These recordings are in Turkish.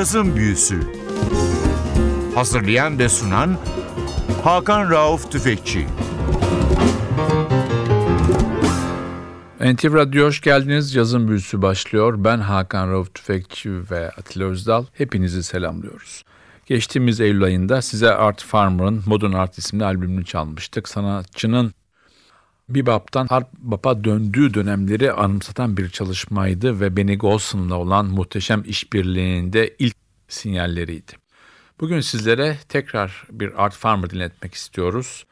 Cazın Büyüsü Hazırlayan ve sunan Hakan Rauf Tüfekçi NTV Radyo hoş geldiniz. Yazın büyüsü başlıyor. Ben Hakan Rauf Tüfekçi ve Atilla Özdal. Hepinizi selamlıyoruz. Geçtiğimiz Eylül ayında size Art Farmer'ın Modern Art isimli albümünü çalmıştık. Sanatçının bebop'tan hard bop'a döndüğü dönemleri anımsatan bir çalışmaydı ve Benny Golson'la olan muhteşem işbirliğinde ilk sinyalleriydi. Bugün sizlere tekrar bir Art Farmer dinletmek istiyoruz.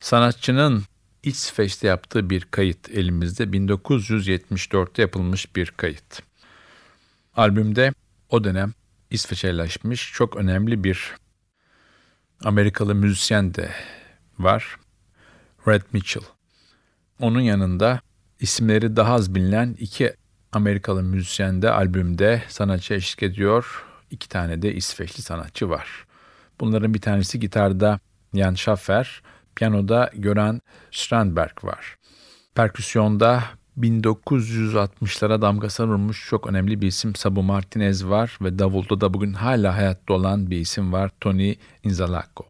Sanatçının İsveç'te yaptığı bir kayıt elimizde 1974'te yapılmış bir kayıt. Albümde o dönem İsveç'e yerleşmiş çok önemli bir Amerikalı müzisyen de var. Red Mitchell. Onun yanında isimleri daha az bilinen iki Amerikalı müzisyen de albümde sanatçı eşlik ediyor. İki tane de İsveçli sanatçı var. Bunların bir tanesi gitarda Jan Schaffer, piyanoda Göran Strandberg var. Perküsyonda 1960'lara damgasını vurmuş çok önemli bir isim Sabu Martinez var ve davulda da bugün hala hayatta olan bir isim var Tony Inzalako.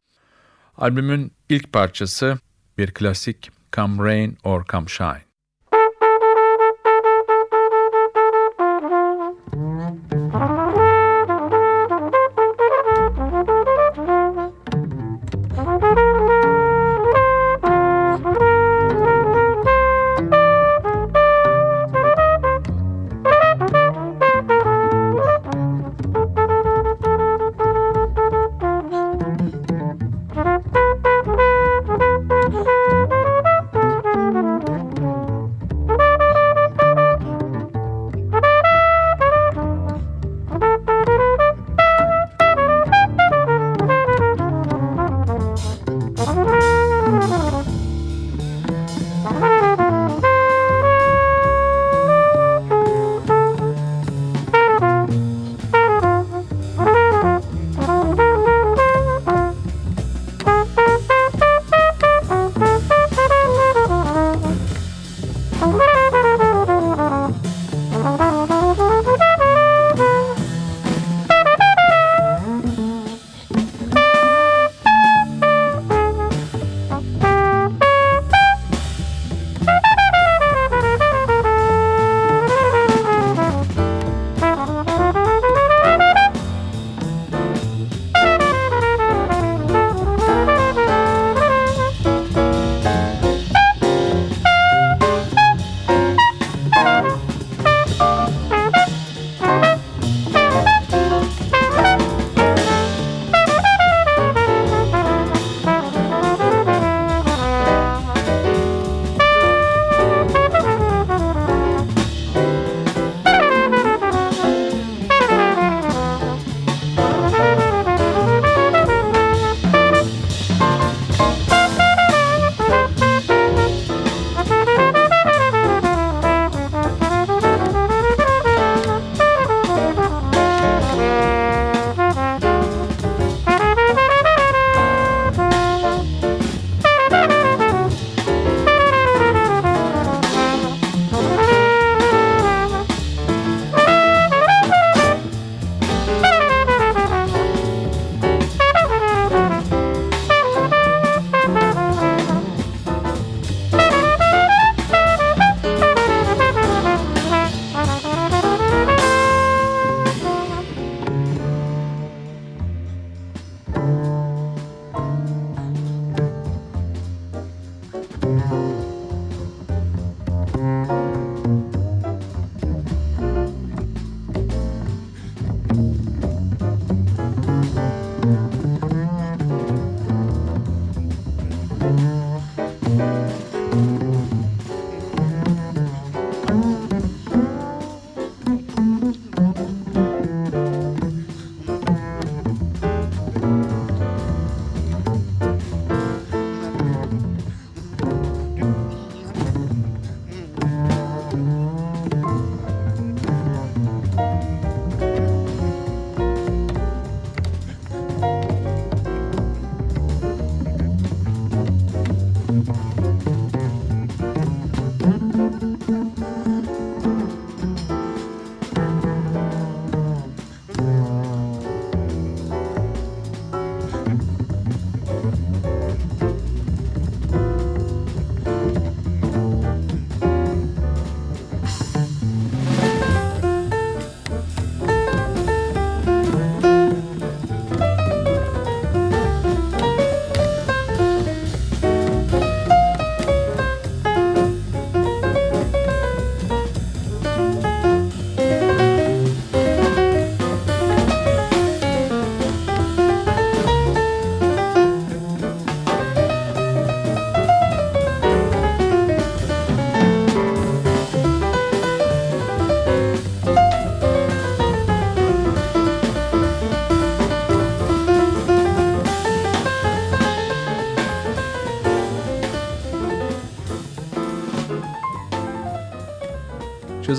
Albümün ilk parçası bir klasik Come Rain or Come Shine.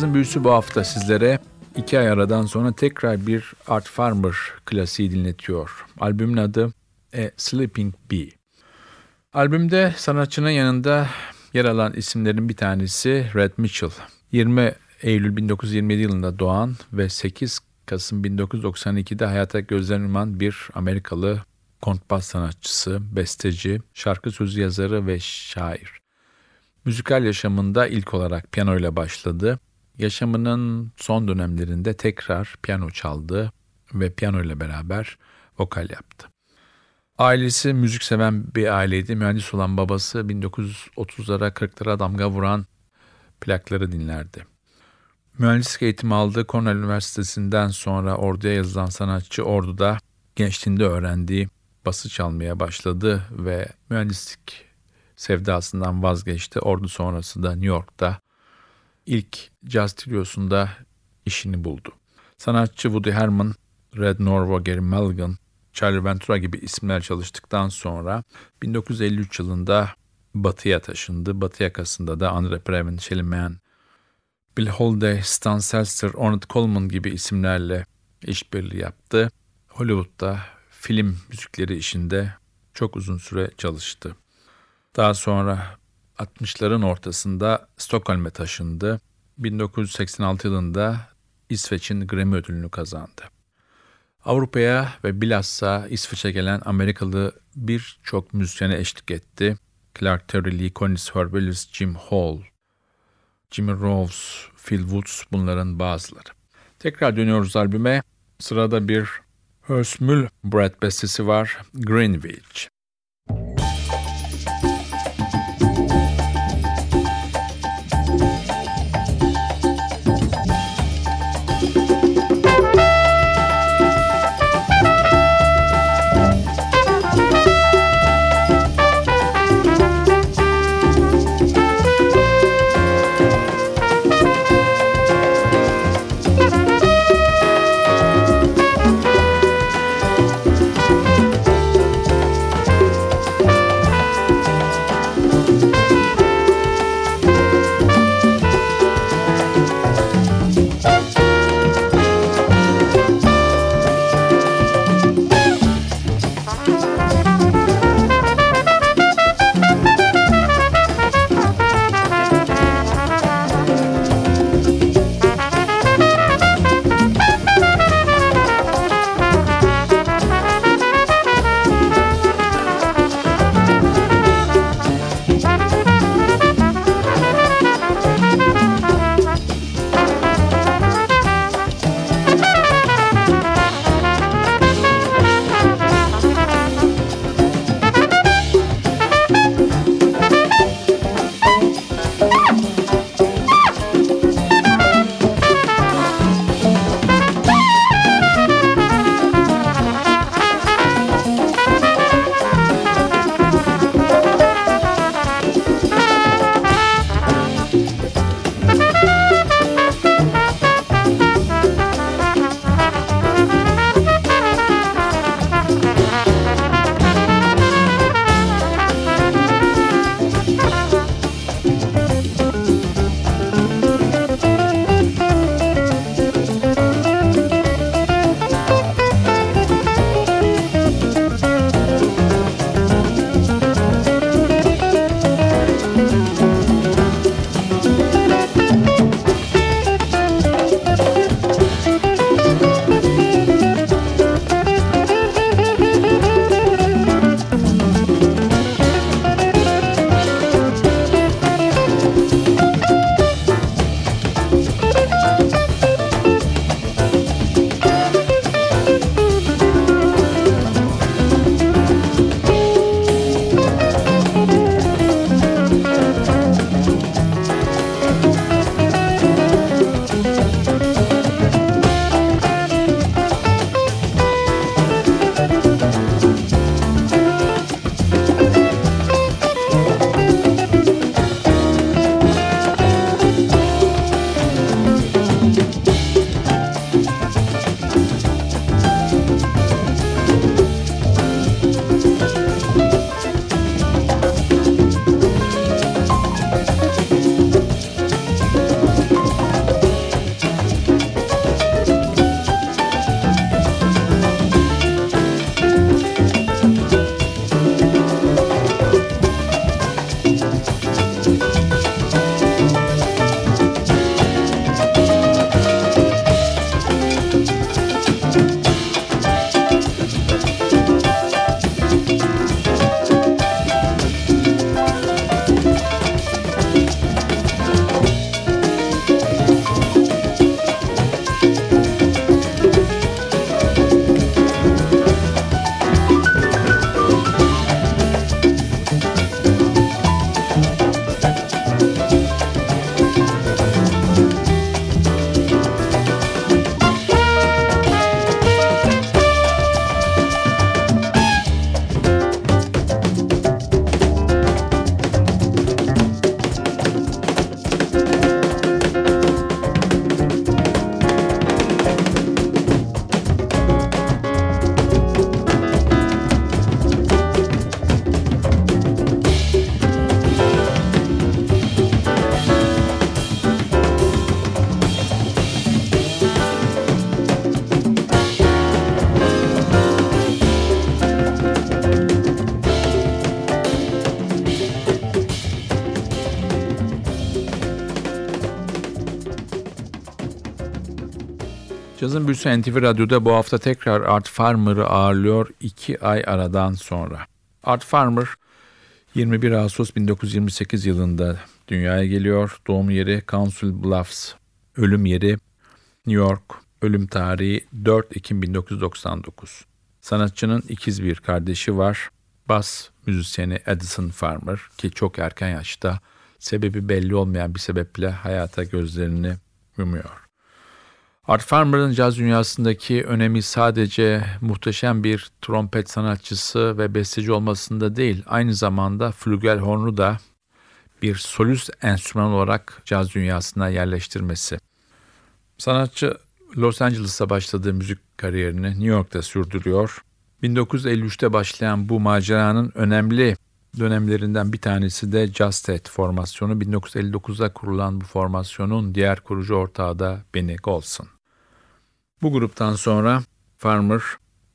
Cazın büyüsü bu hafta sizlere iki ay aradan sonra tekrar bir Art Farmer klasiği dinletiyor. Albümün adı A Sleeping Bee. Albümde sanatçının yanında yer alan isimlerin bir tanesi Red Mitchell. 20 Eylül 1927 yılında doğan ve 8 Kasım 1992'de hayata gözden yuman bir Amerikalı kontbas sanatçısı, besteci, şarkı sözü yazarı ve şair. Müzikal yaşamında ilk olarak piyano ile başladı. Yaşamının son dönemlerinde tekrar piyano çaldı ve piyano ile beraber vokal yaptı. Ailesi müzik seven bir aileydi. Mühendis olan babası 1930'lara 40'lara damga vuran plakları dinlerdi. Mühendislik eğitimi aldığı Cornell Üniversitesi'nden sonra orduya yazılan sanatçı orduda gençliğinde öğrendiği bası çalmaya başladı ve mühendislik sevdasından vazgeçti. Ordu sonrası da New York'ta ilk caz triosunda işini buldu. Sanatçı Woody Herman, Red Norvo, Gary Mulligan, Charlie Ventura gibi isimler çalıştıktan sonra 1953 yılında Batı'ya taşındı. Batı yakasında da Andre Previn, Shelly Manne, Bill Holiday, Stan Seltzer, Ornette Coleman gibi isimlerle işbirliği yaptı. Hollywood'da film müzikleri işinde çok uzun süre çalıştı. Daha sonra 60'ların ortasında Stockholm'e taşındı. 1986 yılında İsveç'in Grammy ödülünü kazandı. Avrupa'ya ve bilhassa İsveç'e gelen Amerikalı birçok müzisyene eşlik etti. Clark Terry, Lee Konitz, Herb Ellis, Jim Hall, Jimmy Rose, Phil Woods bunların bazıları. Tekrar dönüyoruz albüme. Sırada bir Hörsmüll Brad bestesi var, Greenwich. Cazın Büyüsü NTV Radyo'da bu hafta tekrar Art Farmer'ı ağırlıyor iki ay aradan sonra. Art Farmer 21 Ağustos 1928 yılında dünyaya geliyor. Doğum yeri Council Bluffs, ölüm yeri New York, ölüm tarihi 4 Ekim 1999. Sanatçının ikiz bir kardeşi var. Bas müzisyeni Edison Farmer ki çok erken yaşta sebebi belli olmayan bir sebeple hayata gözlerini yumuyor. Art Farmer'ın caz dünyasındaki önemi sadece muhteşem bir trompet sanatçısı ve besteci olmasında değil, aynı zamanda flügelhornu da bir solist enstrüman olarak caz dünyasına yerleştirmesi. Sanatçı Los Angeles'ta başladığı müzik kariyerini New York'ta sürdürüyor. 1953'te başlayan bu maceranın önemli dönemlerinden bir tanesi de Justet formasyonu. 1959'da kurulan bu formasyonun diğer kurucu ortağı da Benny Golson. Bu gruptan sonra Farmer,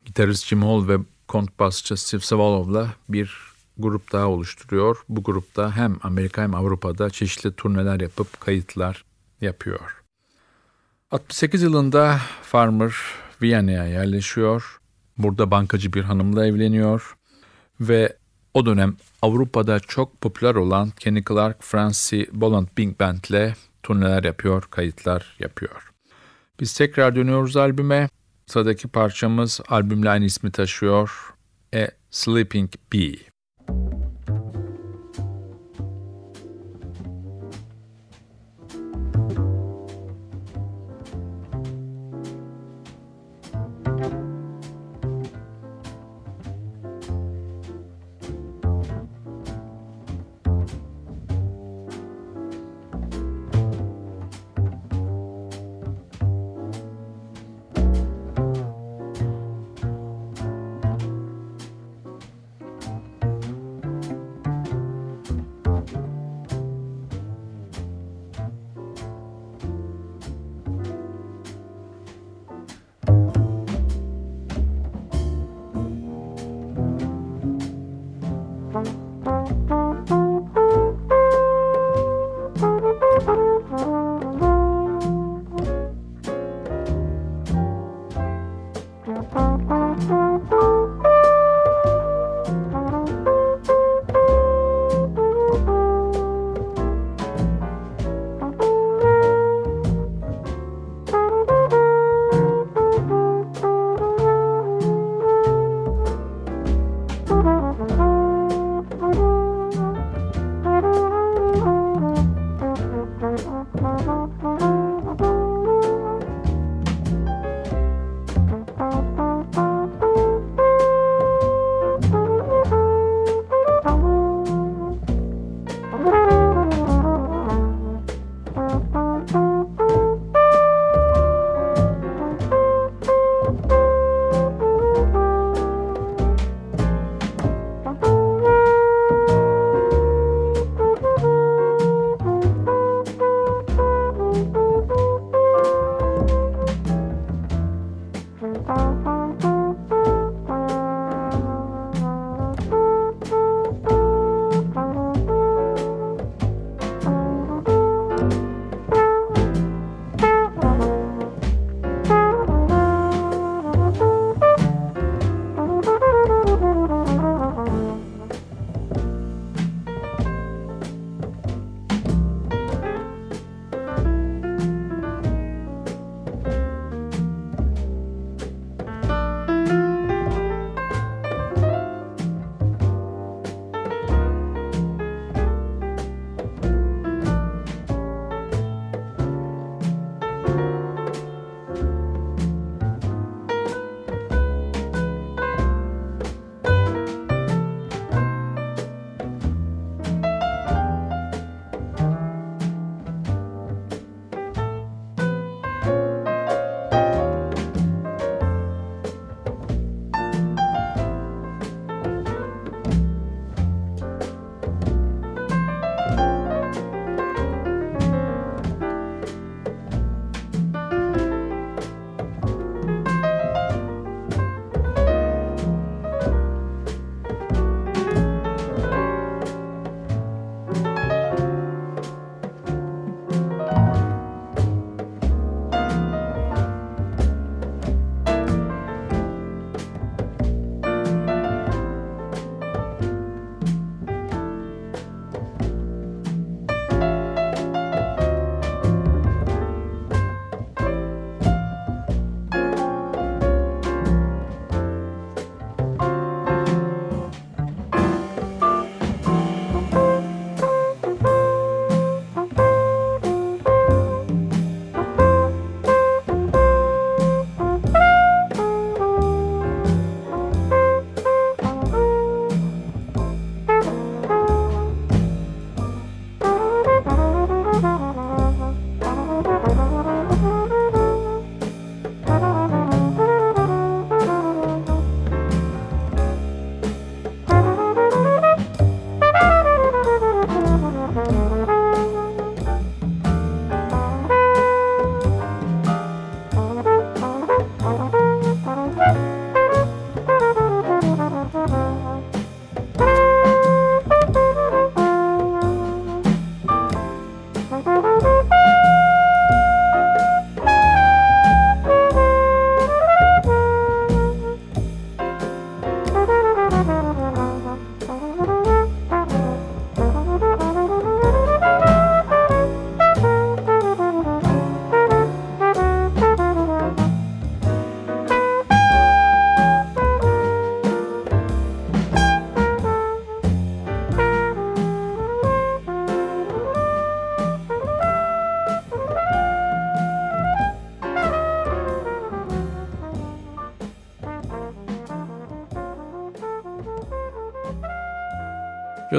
gitarist Jim Hall ve kontrbasçı Steve Savalov'la bir grup daha oluşturuyor. Bu grupta hem Amerika hem Avrupa'da çeşitli turneler yapıp kayıtlar yapıyor. 68 yılında Farmer Viyana'ya yerleşiyor. Burada bankacı bir hanımla evleniyor ve o dönem Avrupa'da çok popüler olan Kenny Clark, Francie Bolland Big Band ile turneler yapıyor, kayıtlar yapıyor. Biz tekrar dönüyoruz albüme. Sıradaki parçamız albümle aynı ismi taşıyor. A Sleeping Bee.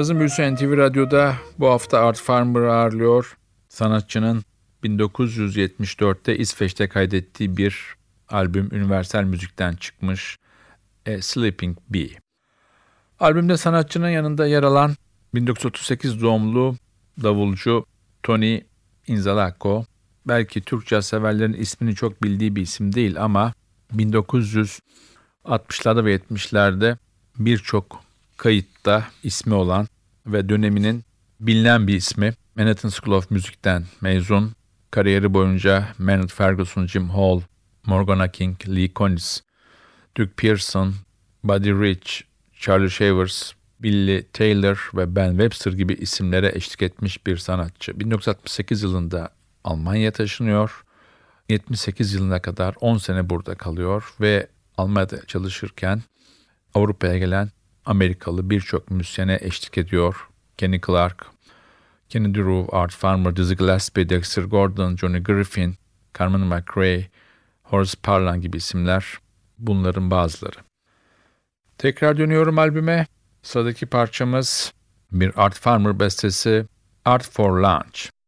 Cazın Büyüsü NTV Radyo'da bu hafta Art Farmer'ı ağırlıyor. Sanatçının 1974'te İsveç'te kaydettiği bir albüm Universal Müzik'ten çıkmış A Sleeping Bee. Albümde sanatçının yanında yer alan 1938 doğumlu davulcu Tony Inzalako, belki Türkçe severlerin ismini çok bildiği bir isim değil ama 1960'larda ve 70'lerde birçok kayıtta ismi olan ve döneminin bilinen bir ismi. Manhattan School of Music'ten mezun. Kariyeri boyunca Maynard Ferguson, Jim Hall, Morgana King, Lee Konitz, Duke Pearson, Buddy Rich, Charlie Shavers, Billy Taylor ve Ben Webster gibi isimlere eşlik etmiş bir sanatçı. 1968 yılında Almanya'ya taşınıyor. 78 yılına kadar 10 sene burada kalıyor ve Almanya'da çalışırken Avrupa'ya gelen Amerikalı birçok müzisyene eşlik ediyor. Kenny Clark, Kennedy Roof, Art Farmer, Dizzy Gillespie, Dexter Gordon, Johnny Griffin, Carmen McRae, Horace Parlan gibi isimler bunların bazıları. Tekrar dönüyorum albüme. Sıradaki parçamız bir Art Farmer bestesi Art for Lunch.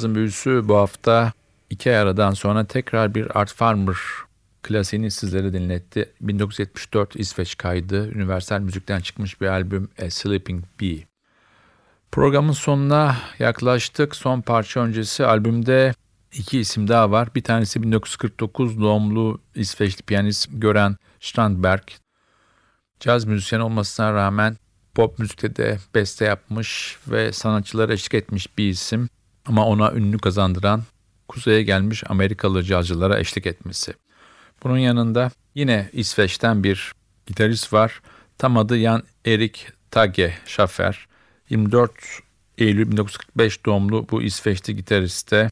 Cazın büyüsü bu hafta iki aradan sonra tekrar bir Art Farmer klasiğini sizlere dinletti. 1974 İsveç kaydı, Universal Müzik'ten çıkmış bir albüm A Sleeping Bee. Programın sonuna yaklaştık. Son parça öncesi albümde iki isim daha var. Bir tanesi 1949 doğumlu İsveçli piyanist Göran Strandberg. Caz müzisyen olmasına rağmen pop müzikte de beste yapmış ve sanatçılara eşlik etmiş bir isim. Ama ona ünlü kazandıran kuzeye gelmiş Amerikalı cazcılara eşlik etmesi. Bunun yanında yine İsveç'ten bir gitarist var. Tam adı Jan Erik Tage Schaffer. 24 Eylül 1945 doğumlu bu İsveçli gitariste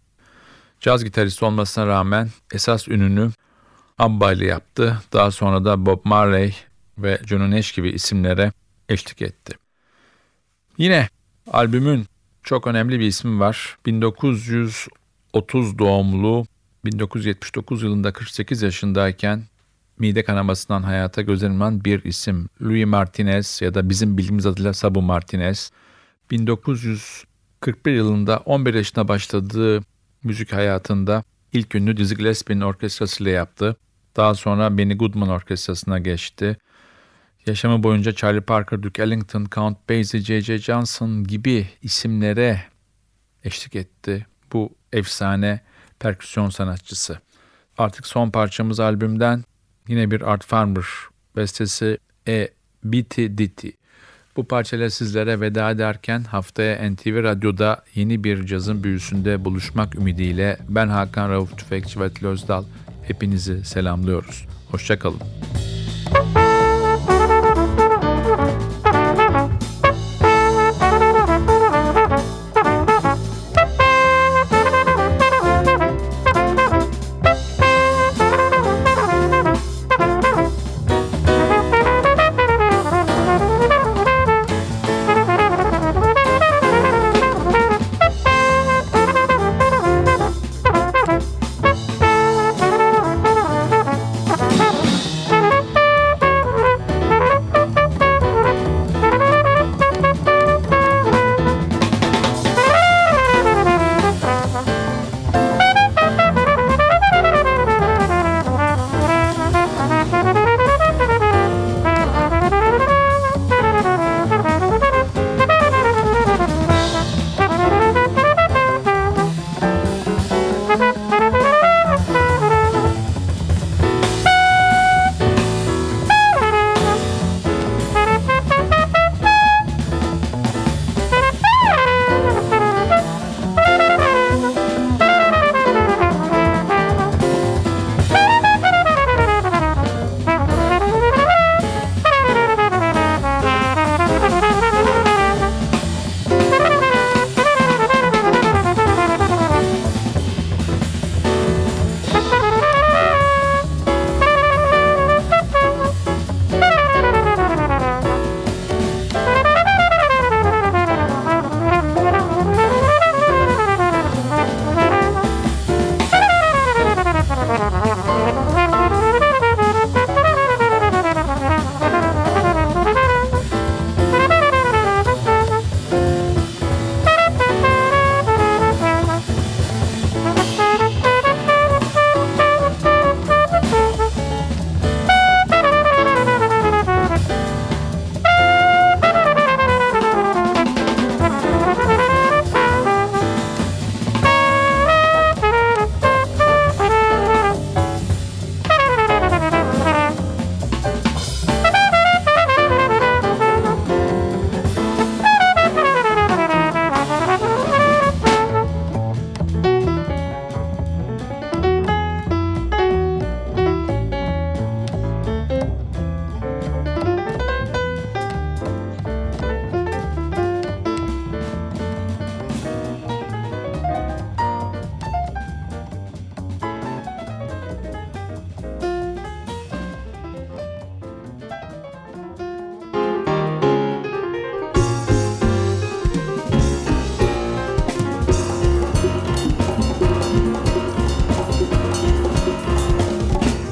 caz gitaristi olmasına rağmen esas ününü ABBA ile yaptı. Daha sonra da Bob Marley ve Johnny Nash gibi isimlere eşlik etti. Yine albümün çok önemli bir ismi var. 1930 doğumlu 1979 yılında 48 yaşındayken mide kanamasından hayata gözlenilen bir isim. Louis Martinez ya da bizim bildiğimiz adıyla Sabu Martinez. 1941 yılında 11 yaşına başladığı müzik hayatında ilk ünlü Dizzy Gillespie'nin orkestrasıyla yaptı. Daha sonra Benny Goodman orkestrasına geçti. Yaşamı boyunca Charlie Parker, Duke Ellington, Count Basie, J.J. Johnson gibi isimlere eşlik etti. Bu efsane perküsyon sanatçısı. Artık son parçamız albümden yine bir Art Farmer bestesi E Biti Diti. Bu parçayla sizlere veda ederken haftaya NTV Radyo'da yeni bir cazın büyüsünde buluşmak ümidiyle ben Hakan Rauf Tüfekçi ve Özdal hepinizi selamlıyoruz. Hoşçakalın.